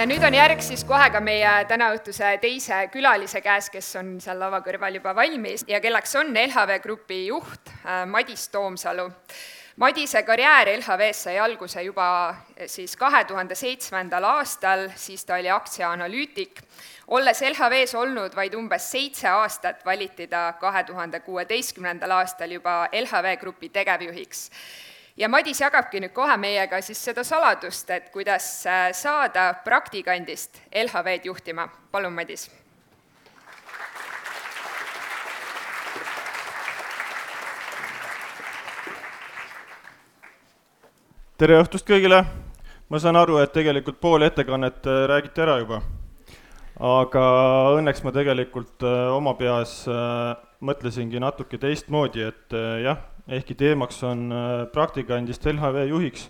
ja nüüd on järg siis kohe ka meie tänaõhtuse teise külalise käes, kes on seal lava kõrval juba valmis ja kelleks on LHV Grupi juht äh, Madis Toomsalu. Madise karjäär LHV-s sai alguse juba äh, siis kahe tuhande seitsmendal aastal, siis ta oli aktsiaanalüütik. olles LHV-s olnud vaid umbes seitse aastat, valiti ta kahe tuhande kuueteistkümnendal aastal juba LHV Grupi tegevjuhiks ja Madis jagabki nüüd kohe meiega siis seda saladust, et kuidas äh, saada praktikandist LHV-d juhtima. palun, Madis. tere õhtust kõigile! ma saan aru, et tegelikult pool ettekannet äh, räägiti ära juba. aga õnneks ma tegelikult äh, oma peas mõtlesingi natuke teistmoodi, et jah, ehkki teemaks on äh, praktikandist LHV juhiks,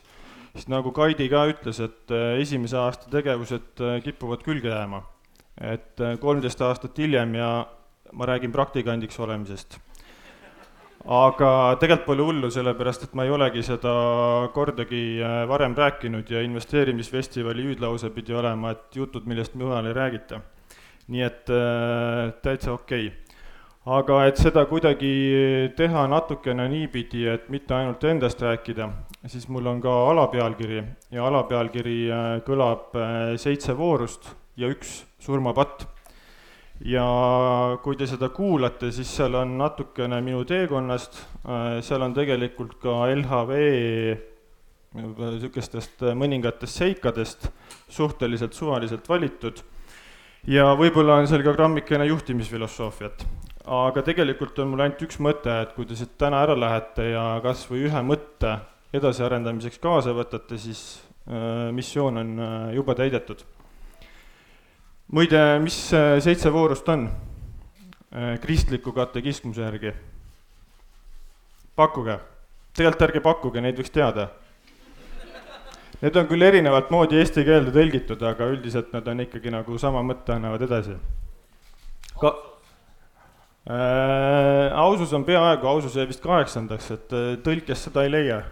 siis nagu Kaidi ka ütles, et äh, esimese aasta tegevused äh, kipuvad külge jääma. et kolmteist aastat hiljem ja ma räägin praktikandiks olemisest. aga tegelikult pole hullu, sellepärast et ma ei olegi seda kordagi varem rääkinud ja investeerimisfestivali hüüdlause pidi olema, et jutud, millest mujal ei räägita. nii et täitsa okei okay aga et seda kuidagi teha natukene niipidi, et mitte ainult endast rääkida, siis mul on ka alapealkiri. Ja alapealkiri äh, kõlab äh, seitse voorust ja üks surmapatt. ja kui te seda kuulate, siis seal on natukene minu teekonnast, äh, seal on tegelikult ka LHV niisugustest mõningatest seikadest suhteliselt suvaliselt valitud. Ja võib-olla on seal ka grammikene juhtimisfilosoofiat aga tegelikult on mul ainult üks mõte, et kui te siit täna ära lähete ja kas või ühe mõtte edasiarendamiseks kaasa võtate, siis äh, missioon on äh, juba täidetud. muide, mis äh, seitse voorust on kristliku katekismuse järgi? pakkuge, tegelikult ärge pakkuge, neid võiks teada. Need on küll erinevat moodi eesti keelde tõlgitud, aga üldiselt nad on ikkagi nagu sama mõtte annavad edasi. ka äh,. ausus on peaaegu, ausus jäi vist kaheksandaks, et äh, tõlkes seda ei leia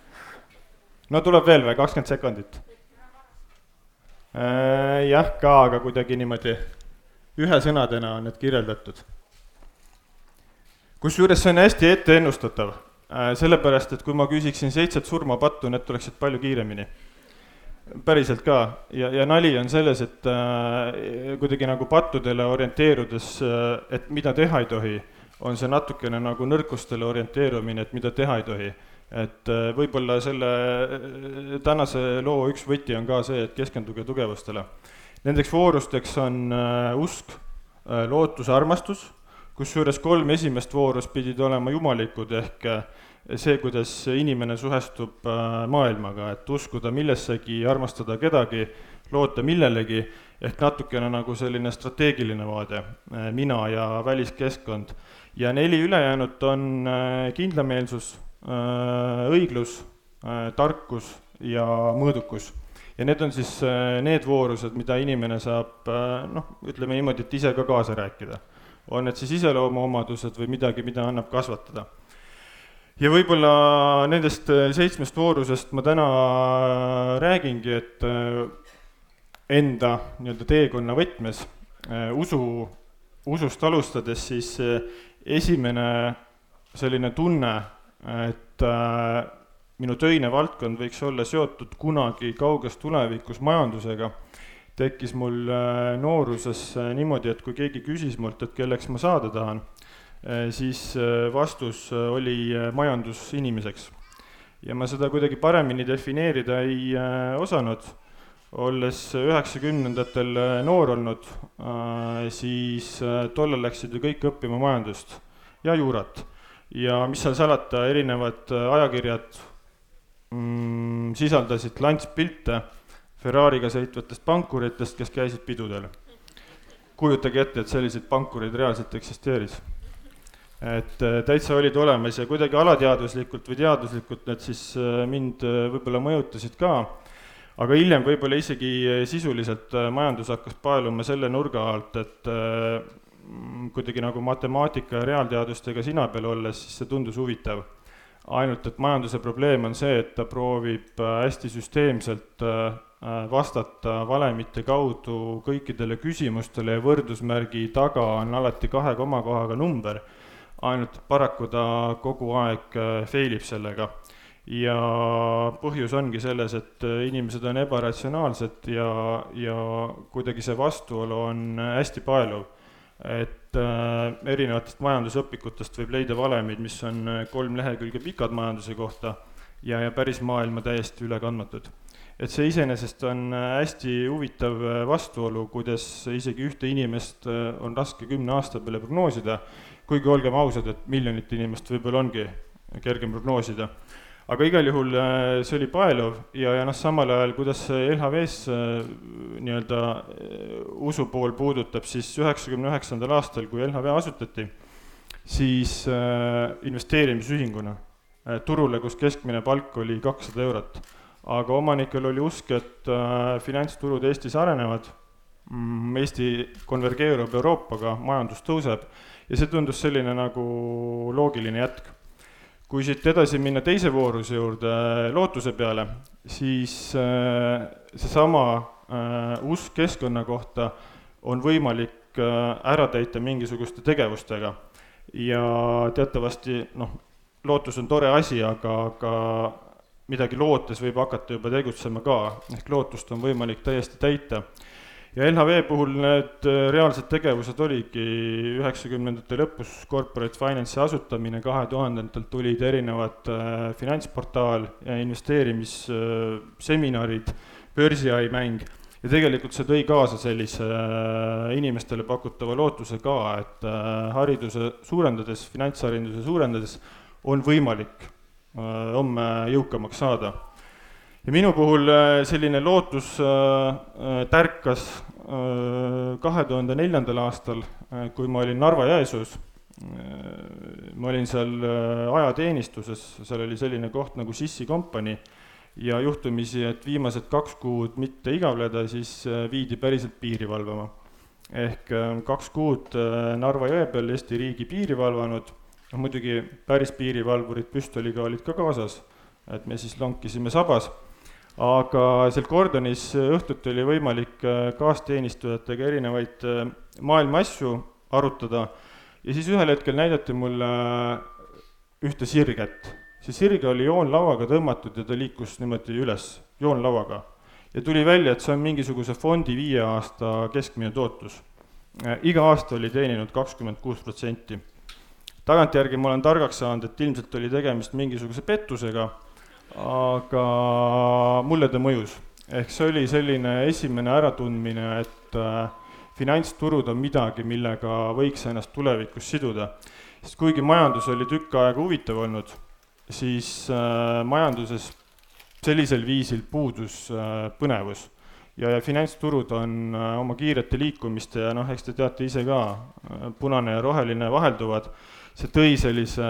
no tuleb veel või, kakskümmend sekundit äh,? jah, ka, aga kuidagi niimoodi ühe sõnadena on need kirjeldatud. kusjuures see on hästi etteennustatav äh,, sellepärast et kui ma küsiksin seitset surmapattu, need tuleksid palju kiiremini päriselt ka ja, ja nali on selles, et äh, kuidagi nagu pattudele orienteerudes äh,, et mida teha ei tohi, on see natukene nagu nõrkustele orienteerumine, et mida teha ei tohi. et äh, võib-olla selle äh, tänase loo üks võti on ka see, et keskenduge tugevustele. Nendeks voorusteks on äh, usk äh,, lootus, armastus, kusjuures kolm esimest voorust pidid olema jumalikud ehk äh, see, kuidas inimene suhestub äh, maailmaga, et uskuda millessegi, armastada kedagi, loota millelegi, ehk natukene nagu selline strateegiline vaade, äh, mina ja väliskeskkond. ja neli ülejäänut on äh, kindlameelsus, õiglus, tarkus ja mõõdukus. ja need on siis need voorused, mida inimene saab noh, ütleme niimoodi, et ise ka kaasa rääkida. on need siis iseloomuomadused või midagi, mida annab kasvatada ja võib-olla nendest äh, seitsmest voorusest ma täna äh, räägingi, et äh, enda nii-öelda teekonna võtmes usu, usust alustades, siis esimene selline tunne, et minu töine valdkond võiks olla seotud kunagi kauges tulevikus majandusega, tekkis mul nooruses niimoodi, et kui keegi küsis mult, et kelleks ma saada tahan siis äh, vastus äh, oli majandus inimeseks. ja ma seda kuidagi paremini defineerida ei osanud, olles üheksakümnendatel noor olnud, siis tollal läksid ju kõik õppima majandust ja juurat. ja mis seal salata, erinevad ajakirjad mm, sisaldasid lantspilte Ferrari'ga sõitvatest pankuritest, kes käisid pidudel. kujutage ette, et selliseid pankureid reaalselt eksisteeris et äh, täitsa olid olemas ja kuidagi alateadvuslikult või teaduslikult need siis äh, mind äh, võib-olla mõjutasid ka, aga hiljem võib-olla isegi sisuliselt majandus hakkas paeluma selle nurga alt, et kuidagi nagu matemaatika ja reaalteadustega sina peal olles, siis see tundus huvitav. ainult et majanduse probleem on see, et ta proovib hästi süsteemselt vastata valemite kaudu kõikidele küsimustele ja võrdusmärgi taga on alati kahe komakohaga number, ainult paraku ta kogu aeg fail ib sellega ja põhjus ongi selles, et inimesed on ebaratsionaalsed ja, ja kuidagi see vastuolu on hästi paeluv et äh, erinevatest majandusõpikutest võib leida valemeid, mis on äh, kolm lehekülge pikad majanduse kohta ja, ja päris maailma täiesti ülekandmatud. et see iseenesest on äh, hästi huvitav äh, vastuolu, kuidas isegi ühte inimest on raske kümne aasta peale prognoosida, kuigi olgem ausad, et miljonit inimest võib-olla ongi kergem prognoosida. Aga igal juhul äh, see oli paeluv ja, ja noh, samal ajal, kuidas LHV-s äh, nii-öelda äh, usu pool puudutab, siis üheksakümne üheksandal aastal, kui LHV asutati, siis investeerimisühinguna turule, kus keskmine palk oli kakssada eurot. aga omanikel oli usk, et finantsturud Eestis arenevad, mm, Eesti konvergeerub Euroopaga, majandus tõuseb ja see tundus selline nagu loogiline jätk. Kui siit edasi minna teise vooruse juurde, äh, lootuse peale, siis äh, seesama äh, usk keskkonna kohta on võimalik ära täita mingisuguste tegevustega. ja teatavasti noh, lootus on tore asi, aga, aga midagi lootes võib hakata juba tegutsema ka, ehk lootust on võimalik täiesti täita ja LHV puhul need äh, reaalsed tegevused oligi üheksakümnendate lõpus corporate finance'i asutamine, kahe tuhandendatel tulid erinevad äh, finantsportaal ja investeerimisseminarid, börsiai mäng. Ja tegelikult see tõi kaasa sellise äh, inimestele pakutava lootuse ka, et hariduse suurendades, finantshariduse suurendades on võimalik homme jõukamaks saada ja minu puhul äh, selline lootus äh, äh, tärkas kahe tuhande neljandal aastal, kui ma olin Narva-Jõesuus. ma olin seal ajateenistuses, seal oli selline koht nagu Sissi kompanii ja juhtumisi, et viimased kaks kuud mitte igavleda, siis viidi päriselt piiri valvama. ehk kaks kuud Narva jõe peal Eesti riigi piiri valvanud, noh muidugi päris piirivalvurid püstoliga olid ka kaasas, et me siis lonkisime sabas aga seal Gordonis õhtuti oli võimalik äh, kaasteenistujatega erinevaid äh, maailma asju arutada ja siis ühel hetkel näidati mulle äh, ühte sirget. see sirge oli joonlauaga tõmmatud ja ta liikus niimoodi üles joonlauaga. ja tuli välja, et see on mingisuguse fondi viie aasta keskmine tootlus. iga aasta oli teeninud kakskümmend kuus protsenti. tagantjärgi ma olen targaks saanud, et ilmselt oli tegemist mingisuguse pettusega aga mulle ta mõjus. ehk see oli selline esimene äratundmine, et äh, finantsturud on midagi, millega võiks ennast tulevikus siduda. sest kuigi majandus oli tükk aega huvitav olnud, siis äh, majanduses sellisel viisil puudus äh, põnevus ja, ja finantsturud on oma kiirete liikumiste ja noh, eks te teate ise ka, punane ja roheline vahelduvad, see tõi sellise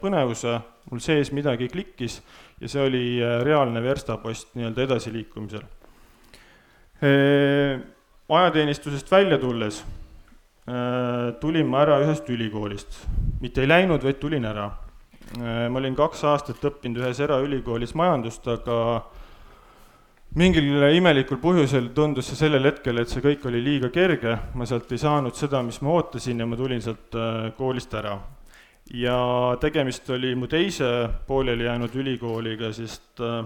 põnevuse, mul sees midagi klikkis ja see oli äh, reaalne verstapost nii-öelda edasiliikumisel. Äh, ajateenistusest välja tulles äh, tulin ma ära ühest ülikoolist, mitte ei läinud, vaid tulin ära. ma olin kaks aastat õppinud ühes eraülikoolis majandust, aga mingil imelikul põhjusel tundus see sellel hetkel, et see kõik oli liiga kerge, ma sealt ei saanud seda, mis ma ootasin ja ma tulin sealt koolist ära ja tegemist oli mu teise pooleli jäänud ülikooliga, sest äh,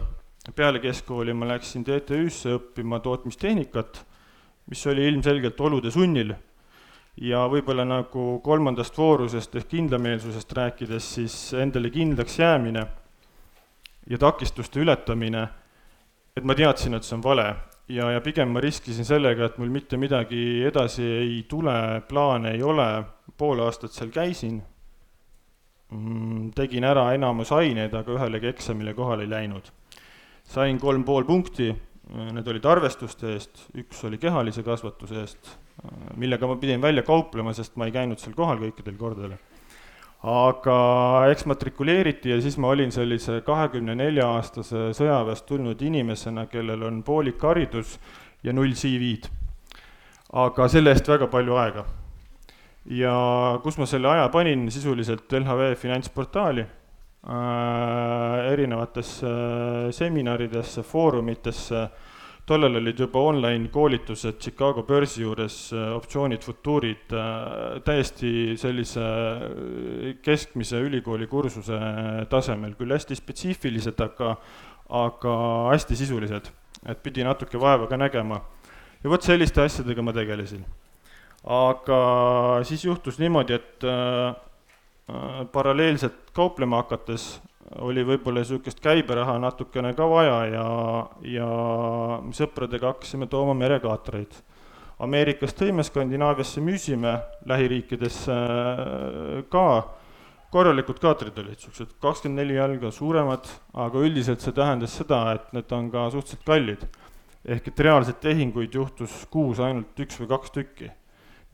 peale keskkooli ma läksin TTÜ-sse õppima tootmistehnikat, mis oli ilmselgelt olude sunnil. ja võib-olla nagu kolmandast voorusest ehk kindlameelsusest rääkides, siis endale kindlaks jäämine ja takistuste ületamine, et ma teadsin, et see on vale. Ja, ja pigem ma riskisin sellega, et mul mitte midagi edasi ei tule, plaane ei ole, pool aastat seal käisin tegin ära enamus aineid, aga ühelegi eksamile kohale ei läinud. sain kolm pool punkti, need olid arvestuste eest, üks oli kehalise kasvatuse eest, millega ma pidin välja kauplema, sest ma ei käinud seal kohal kõikidel kordadel. aga eksmatrikuleeriti ja siis ma olin sellise kahekümne nelja aastase sõjaväest tulnud inimesena, kellel on poolik haridus ja null CV-d. aga selle eest väga palju aega ja kus ma selle aja panin, sisuliselt LHV finantsportaali äh,, erinevatesse äh, seminaridesse, foorumitesse, tollal olid juba online koolitused Chicago börsi juures, optsioonid, futuurid, täiesti sellise keskmise ülikooli kursuse tasemel, küll hästi spetsiifilised, aga, aga hästi sisulised, et pidi natuke vaeva ka nägema. ja vot selliste asjadega ma tegelesin. Aga siis juhtus niimoodi, et äh, paralleelselt kauplema hakates oli võib-olla niisugust käiberaha natukene ka vaja ja, ja sõpradega hakkasime tooma merekaatreid. Ameerikast tõime, Skandinaaviasse müüsime, lähiriikidesse äh, ka, korralikud kaatrid olid niisugused kakskümmend neli jalga suuremad, aga üldiselt see tähendas seda, et need on ka suhteliselt kallid. ehk et reaalseid tehinguid juhtus kuus ainult üks või kaks tükki,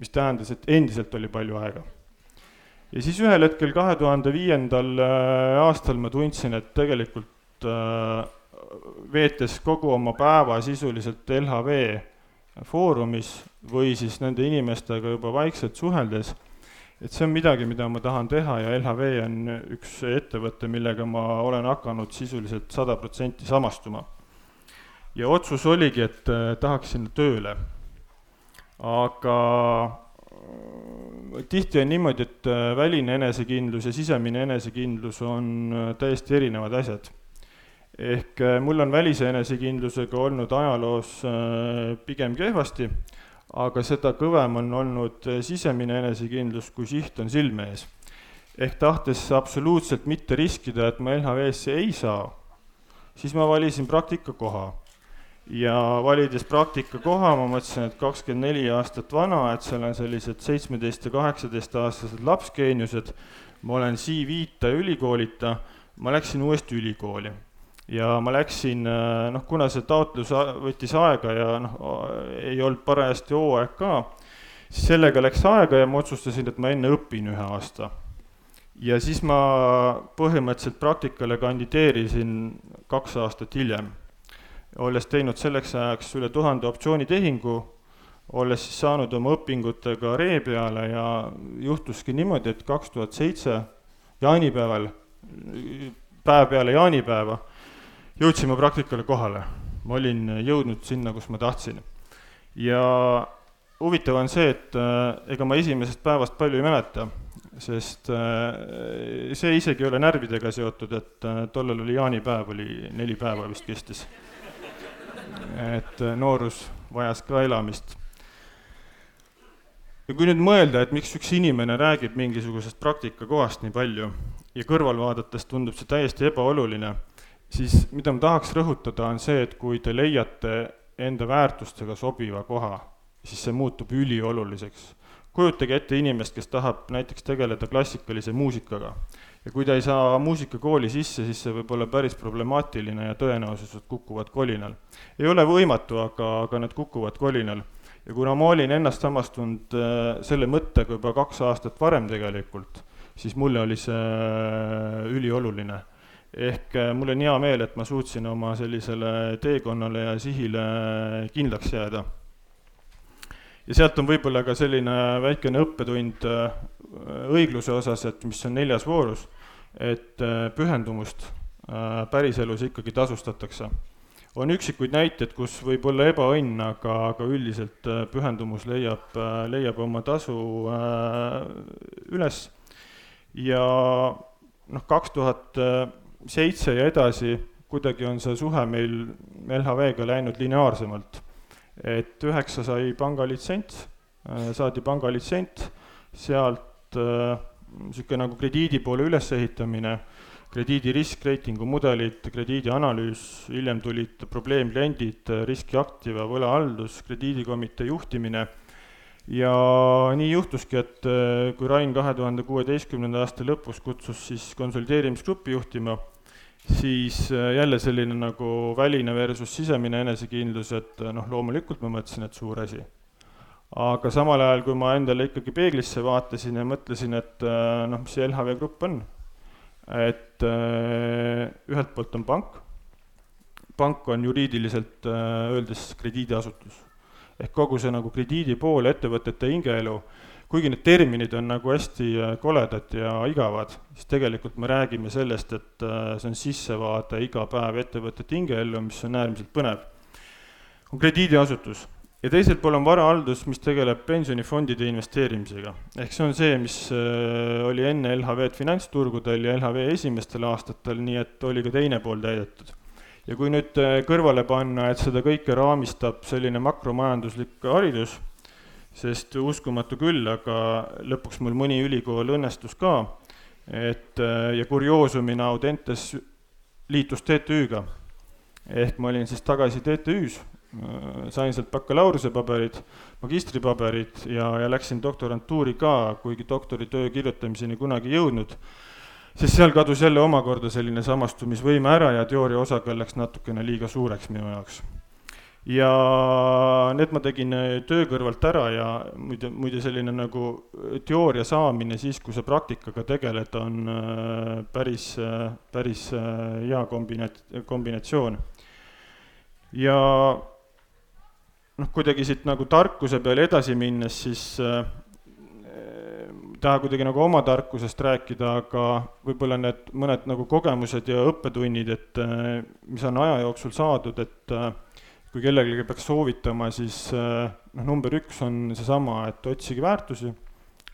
mis tähendas, et endiselt oli palju aega ja siis ühel hetkel, kahe tuhande viiendal äh, aastal ma tundsin, et tegelikult äh, veetes kogu oma päeva sisuliselt LHV foorumis või siis nende inimestega juba vaikselt suheldes, et see on midagi, mida ma tahan teha ja LHV on üks ettevõte, millega ma olen hakanud sisuliselt sada protsenti samastuma. ja otsus oligi, et äh, tahaks sinna tööle. Aga tihti on niimoodi, et äh, väline enesekindlus ja sisemine enesekindlus on äh, täiesti erinevad asjad. ehk äh, mul on välise enesekindlusega olnud ajaloos pigem kehvasti, aga seda kõvem on olnud sisemine enesekindlus, kui siht on silme ees. ehk tahtes absoluutselt mitte riskida, et ma LHV-sse ei saa, siis ma valisin praktikakoha ja valides praktikakoha, ma mõtlesin, et kakskümmend neli aastat vana, et seal on sellised seitsmeteist ja kaheksateistaastased lapsgeeniused, ma olen CV-ta ja ülikoolita, ma läksin uuesti ülikooli. ja ma läksin, noh, kuna see taotlus võttis aega ja noh, ei olnud parajasti hooaeg ka, siis sellega läks aega ja ma otsustasin, et ma enne õpin ühe aasta. ja siis ma põhimõtteliselt praktikale kandideerisin kaks aastat hiljem olles teinud selleks ajaks üle tuhande optsioonitehingu, olles siis saanud oma õpingutega ree peale ja juhtuski niimoodi, et kaks tuhat seitse jaanipäeval, päev peale jaanipäeva, jõudsime praktikale kohale. ma olin jõudnud sinna, kus ma tahtsin. ja huvitav on see, et äh, ega ma esimesest päevast palju ei mäleta, sest äh, see isegi ei ole närvidega seotud, et äh, tollal oli jaanipäev, oli neli päeva vist kestis et äh, noorus vajas ka elamist. ja kui nüüd mõelda, et miks üks inimene räägib mingisugusest praktikakohast nii palju ja kõrval vaadates tundub see täiesti ebaoluline, siis mida ma tahaks rõhutada, on see, et kui te leiate enda väärtustega sobiva koha, siis see muutub ülioluliseks. kujutage ette inimest, kes tahab näiteks tegeleda klassikalise muusikaga ja kui ta ei saa muusikakooli sisse, siis see võib olla päris problemaatiline ja tõenäosused kukuvad kolinal. ei ole võimatu, aga, aga need kukuvad kolinal. ja kuna ma olin ennast samastunud äh, selle mõttega juba kaks aastat varem tegelikult, siis mulle oli see äh, ülioluline. ehk äh, mul on hea meel, et ma suutsin oma sellisele teekonnale ja sihile kindlaks jääda ja sealt on võib-olla ka selline väikene õppetund õigluse osas, et mis on neljas voorus, et äh, pühendumust äh, päriselus ikkagi tasustatakse. on üksikuid näiteid, kus võib olla ebaõnn, aga, aga üldiselt pühendumus leiab, leiab oma tasu üles ja noh, kaks tuhat seitse ja edasi kuidagi on see suhe meil LHV-ga läinud lineaarsemalt et üheksa sai pangalitsents, äh, saadi pangalitsent, sealt niisugune äh, nagu krediidi poole ülesehitamine, krediidi riskreitingu mudelid, krediidianalüüs, hiljem tulid probleemkliendid, riskiaktiva, võlahaldus, krediidikomitee juhtimine ja nii juhtuski, et äh, kui Rain kahe tuhande kuueteistkümnenda aasta lõpus kutsus siis konsolideerimisgruppi juhtima, siis äh, jälle selline nagu väline versus sisemine enesekindlus, et äh, noh, loomulikult ma mõtlesin, et suur asi. Aga samal ajal, kui ma endale ikkagi peeglisse vaatasin ja mõtlesin, et äh, noh, mis see LHV Grupp on, et ühelt poolt on pank, pank on juriidiliselt öeldes krediidiasutus. ehk kogu see nagu krediidi pool, ettevõtete hingeelu kuigi need terminid on nagu hästi äh, koledad ja igavad, siis tegelikult me räägime sellest, et äh, see on sissevaade iga päev ettevõtete hingeellu, mis on äärmiselt põnev. on krediidiasutus ja teisel pool on varahaldus, mis tegeleb pensionifondide investeerimisega. ehk see on see, mis äh, oli enne LHV-d finantsturgudel ja LHV esimestel aastatel, nii et oli ka teine pool täidetud. ja kui nüüd äh, kõrvale panna, et seda kõike raamistab selline makromajanduslik haridus, sest uskumatu küll, aga lõpuks mul mõni ülikool õnnestus ka, et äh, ja kurioosumina Audentes liitus TTÜ-ga. ehk ma olin siis tagasi TTÜ-s sain sealt bakalaureusepaberid, magistripaberid ja, ja läksin doktorantuuri ka, kuigi doktoritöö kirjutamiseni kunagi ei jõudnud, sest seal kadus jälle omakorda selline samastumisvõime ära ja teooria osakaal läks natukene liiga suureks minu jaoks. ja need ma tegin äh, töö kõrvalt ära ja muide, muide selline nagu teooria saamine siis, kui sa praktikaga tegeled, on äh, päris, päris hea kombinat-, kombinatsioon. ja noh, kuidagi siit nagu tarkuse peale edasi minnes, siis äh, taha kuidagi nagu oma tarkusest rääkida, aga võib-olla need mõned nagu kogemused ja õppetunnid, et äh, mis on aja jooksul saadud, et äh, kui kellelegi peaks soovitama, siis äh, noh, number üks on seesama, et otsige väärtusi,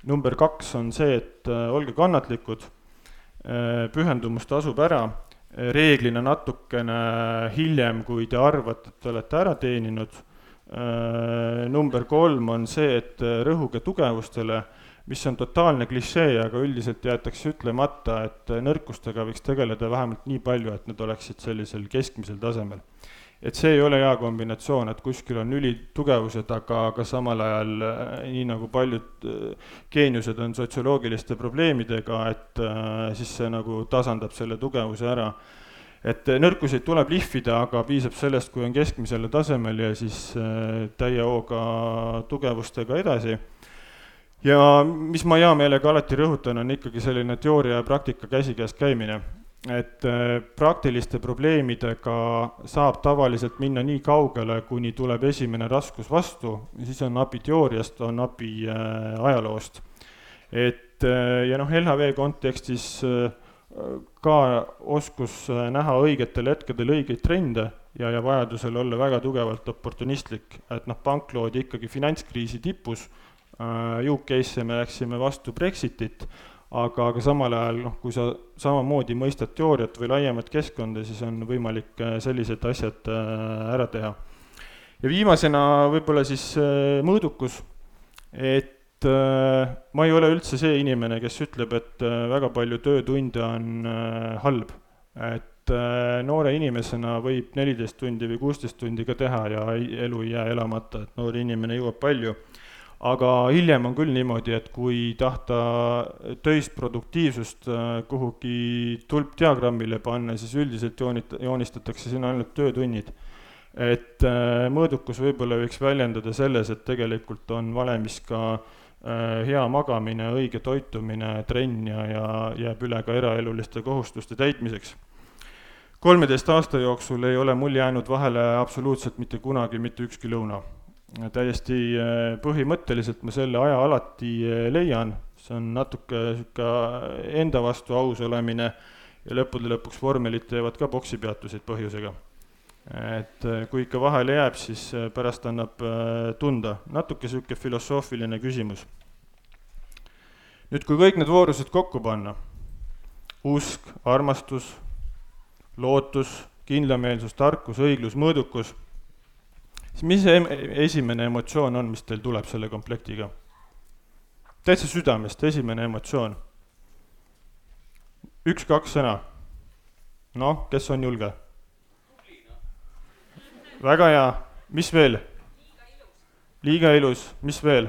number kaks on see, et äh, olge kannatlikud äh,, pühendumus tasub ära, reeglina natukene hiljem, kui te arvate, et te olete ära teeninud number kolm on see, et äh, rõhuge tugevustele, mis on totaalne klišee, aga üldiselt jäetakse ütlemata, et äh, nõrkustega võiks tegeleda vähemalt nii palju, et need oleksid sellisel keskmisel tasemel. et see ei ole hea kombinatsioon, et kuskil on ülitugevused, aga, aga samal ajal nii nagu paljud geeniused on sotsioloogiliste probleemidega, et siis see nagu tasandab selle tugevuse ära et äh, nõrkuseid tuleb lihvida, aga piisab sellest, kui on keskmisele tasemel ja siis äh, täie hooga tugevustega edasi. ja mis ma hea meelega alati rõhutan, on ikkagi selline teooria ja praktika käsikäes käimine. et äh, praktiliste probleemidega saab tavaliselt minna nii kaugele, kuni tuleb esimene raskus vastu, siis on abi teooriast, on abi ajaloost. et ja noh, LHV kontekstis äh, ka oskus äh, näha õigetel hetkedel õigeid trende ja, ja vajadusel olla väga tugevalt oportunistlik, et noh, pank loodi ikkagi finantskriisi tipus. Äh,, UK-sse me läksime vastu Brexitit, aga, aga samal ajal noh, kui sa samamoodi mõistad teooriat või laiemat keskkonda, siis on võimalik äh, sellised asjad ära teha. ja viimasena võib-olla siis mõõdukus, et ma ei ole üldse see inimene, kes ütleb, et äh, väga palju töötunde on äh, halb. et noore inimesena võib neliteist tundi või kuusteist tundi ka teha ja elu ei jää elamata, et noor inimene jõuab palju. aga hiljem on küll niimoodi, et kui tahta töist produktiivsust kuhugi tulpdiagrammile panna, siis üldiselt joonita-, joonistatakse sinna ainult töötunnid et mõõdukus võib-olla võiks väljendada selles, et tegelikult on valemis ka äh, Äh, hea magamine, õige toitumine, trenn ja, ja jääb üle ka eraeluliste kohustuste täitmiseks. kolmeteist aasta jooksul ei ole mul jäänud vahele absoluutselt mitte kunagi mitte ükski lõuna. täiesti äh, põhimõtteliselt ma selle aja alati äh, leian, see on natuke niisugune enda vastu aus olemine ja lõppude lõpuks vormelid teevad ka poksipeatuseid põhjusega et äh, kui ikka vahele jääb, siis äh, pärast annab äh, tunda. natuke niisugune filosoofiline küsimus. nüüd, kui kõik need voorused kokku panna, usk, armastus, lootus, kindlameelsus, tarkus, õiglus, mõõdukus, siis mis see esimene emotsioon on, mis teil tuleb selle komplektiga? täitsa südamest, esimene emotsioon. üks-kaks sõna. noh, kes on julge? Väga hea, mis veel? liiga ilus, mis veel?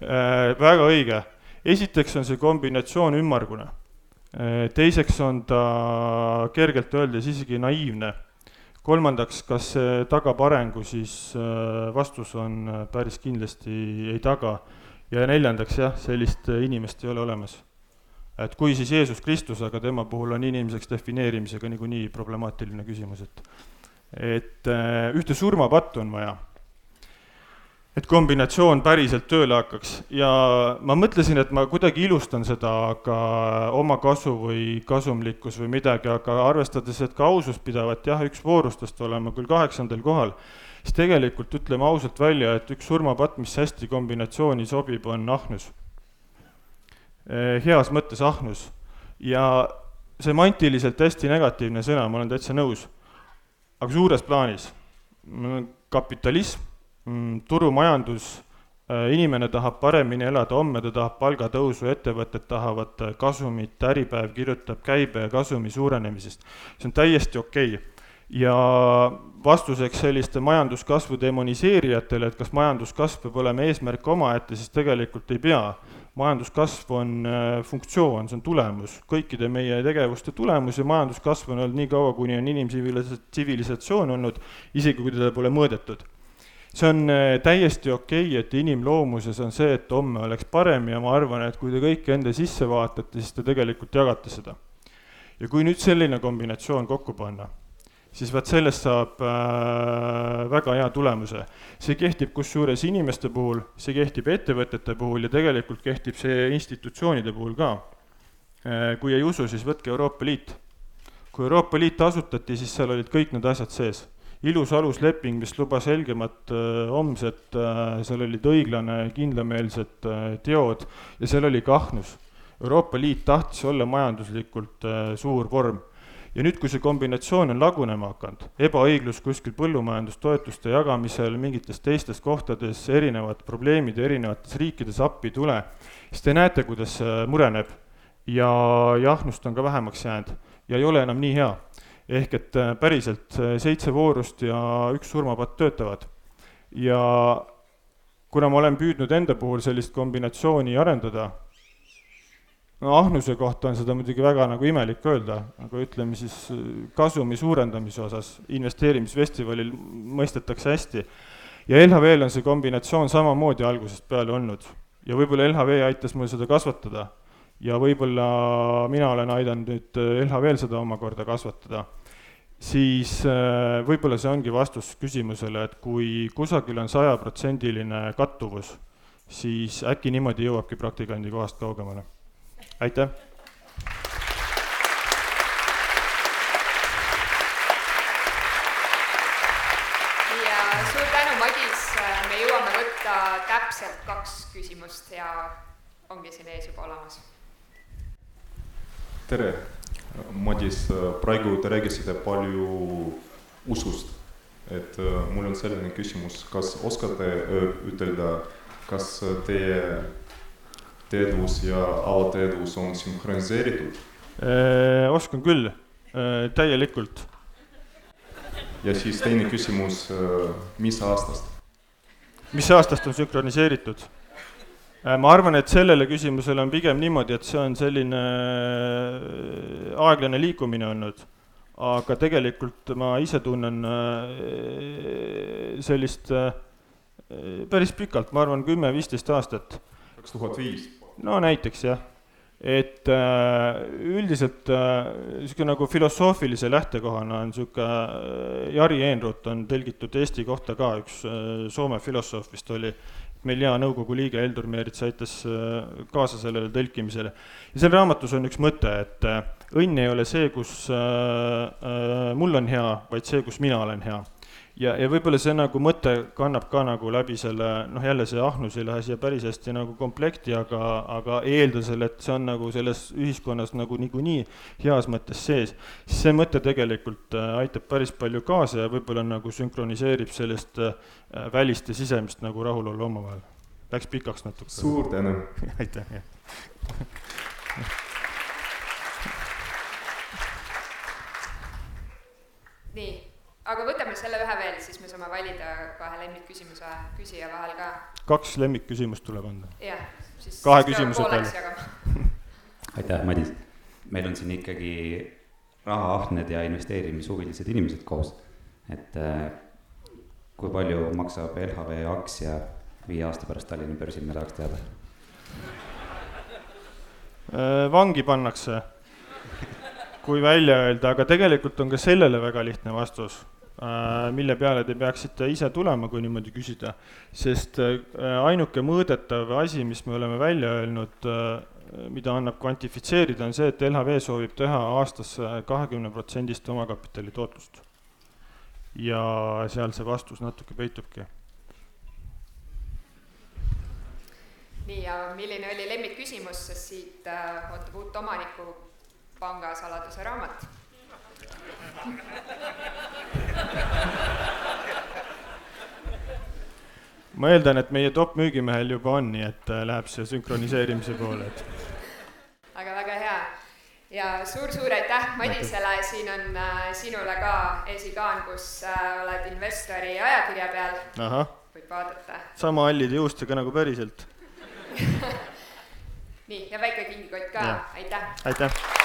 Äh, väga õige, esiteks on see kombinatsioon ümmargune äh,. teiseks on ta kergelt öeldes isegi naiivne. kolmandaks, kas see tagab arengu, siis äh, vastus on äh, päris kindlasti ei taga. ja neljandaks jah, sellist inimest ei ole olemas et kui siis Jeesus Kristus, aga tema puhul on inimeseks defineerimisega niikuinii problemaatiline küsimus, et et äh, ühte surmapattu on vaja. et kombinatsioon päriselt tööle hakkaks ja ma mõtlesin, et ma kuidagi ilustan seda ka oma kasu või kasumlikkus või midagi, aga arvestades, et ka ausust pidavat jah, üks voorustest olema küll kaheksandal kohal, siis tegelikult ütleme ausalt välja, et üks surmapatt, mis hästi kombinatsiooni sobib, on ahnus. heas mõttes ahnus ja semantiliselt hästi negatiivne sõna, ma olen täitsa nõus. Aga suures plaanis kapitalism Mm, turumajandus, äh, inimene tahab paremini elada, homme ta tahab palgatõusu, ettevõtted tahavad äh, kasumit, Äripäev kirjutab käibe ja kasumi suurenemisest. see on täiesti okei okay. ja vastuseks selliste majanduskasvu demoniseerijatele, et kas majanduskasv peab olema eesmärk omaette, siis tegelikult ei pea. Majanduskasv on äh, funktsioon, see on tulemus, kõikide meie tegevuste tulemus ja majanduskasv on olnud nii kaua, kuni on inimtsivilisatsioon olnud, isegi kui teda pole mõõdetud see on äh, täiesti okei okay,, et inimloomuses on see, et homme oleks parem ja ma arvan, et kui te kõik enda sisse vaatate, siis te tegelikult jagate seda. ja kui nüüd selline kombinatsioon kokku panna, siis vaat sellest saab äh, väga hea tulemuse. see kehtib kusjuures inimeste puhul, see kehtib ettevõtete puhul ja tegelikult kehtib see institutsioonide puhul ka äh,. kui ei usu, siis võtke Euroopa Liit. kui Euroopa Liit asutati, siis seal olid kõik need asjad sees ilus alusleping, mis lubas helgemat äh, homset äh,, seal olid õiglane, kindlameelsed äh, teod ja seal oli ka ahnus. Euroopa Liit tahtis olla majanduslikult äh, suur vorm. Ja nüüd, kui see kombinatsioon on lagunema hakanud, ebaõiglus kuskil põllumajandustoetuste jagamisel, mingites teistes kohtades, erinevad probleemid erinevates riikides appi ei tule, siis te näete, kuidas see mureneb ja, ja ahnust on ka vähemaks jäänud ja ei ole enam nii hea ehk et äh, päriselt seitse voorust ja üks surmapatt töötavad. ja kuna ma olen püüdnud enda puhul sellist kombinatsiooni arendada, no ahnuse kohta on seda muidugi väga nagu imelik öelda, aga ütleme siis äh, kasumi suurendamise osas investeerimisfestivalil mõistetakse hästi. ja LHV-l on see kombinatsioon samamoodi algusest peale olnud ja võib-olla LHV aitas mul seda kasvatada ja võib-olla mina olen aidanud nüüd äh, LHV-l seda omakorda kasvatada siis äh, võib-olla see ongi vastus küsimusele, et kui kusagil on sajaprotsendiline kattuvus, siis äkki niimoodi jõuabki praktikandi kohast kaugemale. Aitäh! ja suur tänu, Madis, me jõuame võtta täpselt kaks küsimust ja ongi siin ees juba olemas. tere Madis, praegu te rääkisite palju usust, et mul on selline küsimus, kas oskate ütelda, kas teie teadvus ja alateadvus on sünkroniseeritud? oskan küll, täielikult. ja siis teine küsimus, mis aastast? mis aastast on sünkroniseeritud? Äh, ma arvan, et sellele küsimusele on pigem niimoodi, et see on selline äh, aeglane liikumine olnud. aga tegelikult ma ise tunnen äh, sellist päris pikalt, ma arvan, kümme-viisteist aastat. kaks tuhat viis? No näiteks jah. Et äh, üldiselt niisugune äh, nagu filosoofilise lähtekohana on niisugune äh, Jari Eenrut on tõlgitud Eesti kohta ka, üks Soome filosoof vist oli, meil hea nõukogu liige Heldur Meerits aitas äh, kaasa sellele tõlkimisele. ja seal raamatus on üks mõte, et äh, õnn ei ole see, kus äh, mul on hea, vaid see, kus mina olen hea ja, ja võib-olla see nagu mõte kannab ka nagu läbi selle, noh jälle see ahnus ei lähe siia päris hästi nagu komplekti, aga, aga eeldusel, et see on nagu selles ühiskonnas nagu niikuinii heas mõttes sees, siis see mõte tegelikult äh, aitab päris palju kaasa ja võib-olla nagu sünkroniseerib sellist äh, välist ja sisemist nagu rahulolu omavahel. Läks pikaks natuke. suur tänu aitäh, jah nii aga võtame selle ühe veel, siis me saame valida kahe lemmikküsimuse küsija vahel ka. kaks lemmikküsimust tuleb anda. jah, siis kahe küsimuse peale. aitäh, Madis. meil on siin ikkagi rahaahned ja investeerimishuvilised inimesed koos. et äh, kui palju maksab LHV aktsia viie aasta pärast Tallinna börsil, me tahaks teada. Äh, vangi pannakse kui välja öelda, aga tegelikult on ka sellele väga lihtne vastus mille peale te peaksite ise tulema, kui niimoodi küsida. sest ainuke mõõdetav asi, mis me oleme välja öelnud, mida annab kvantifitseerida, on see, et LHV soovib teha aastas kahekümne protsendist omakapitali tootlust. ja seal see vastus natuke peitubki nii, ja milline oli lemmikküsimus, sest siit äh, ootab uut omanikku panga saladuse raamat ma eeldan, et meie top müügimehel juba on, nii et äh, läheb see sünkroniseerimise poole, et. aga väga hea ja suur-suur aitäh Madisele, siin on äh, sinule ka esikaan, kus äh, oled investori ajakirja peal. võib vaadata. sama hallide juustega nagu päriselt nii, ja väike kingikott ka, aitäh! aitäh!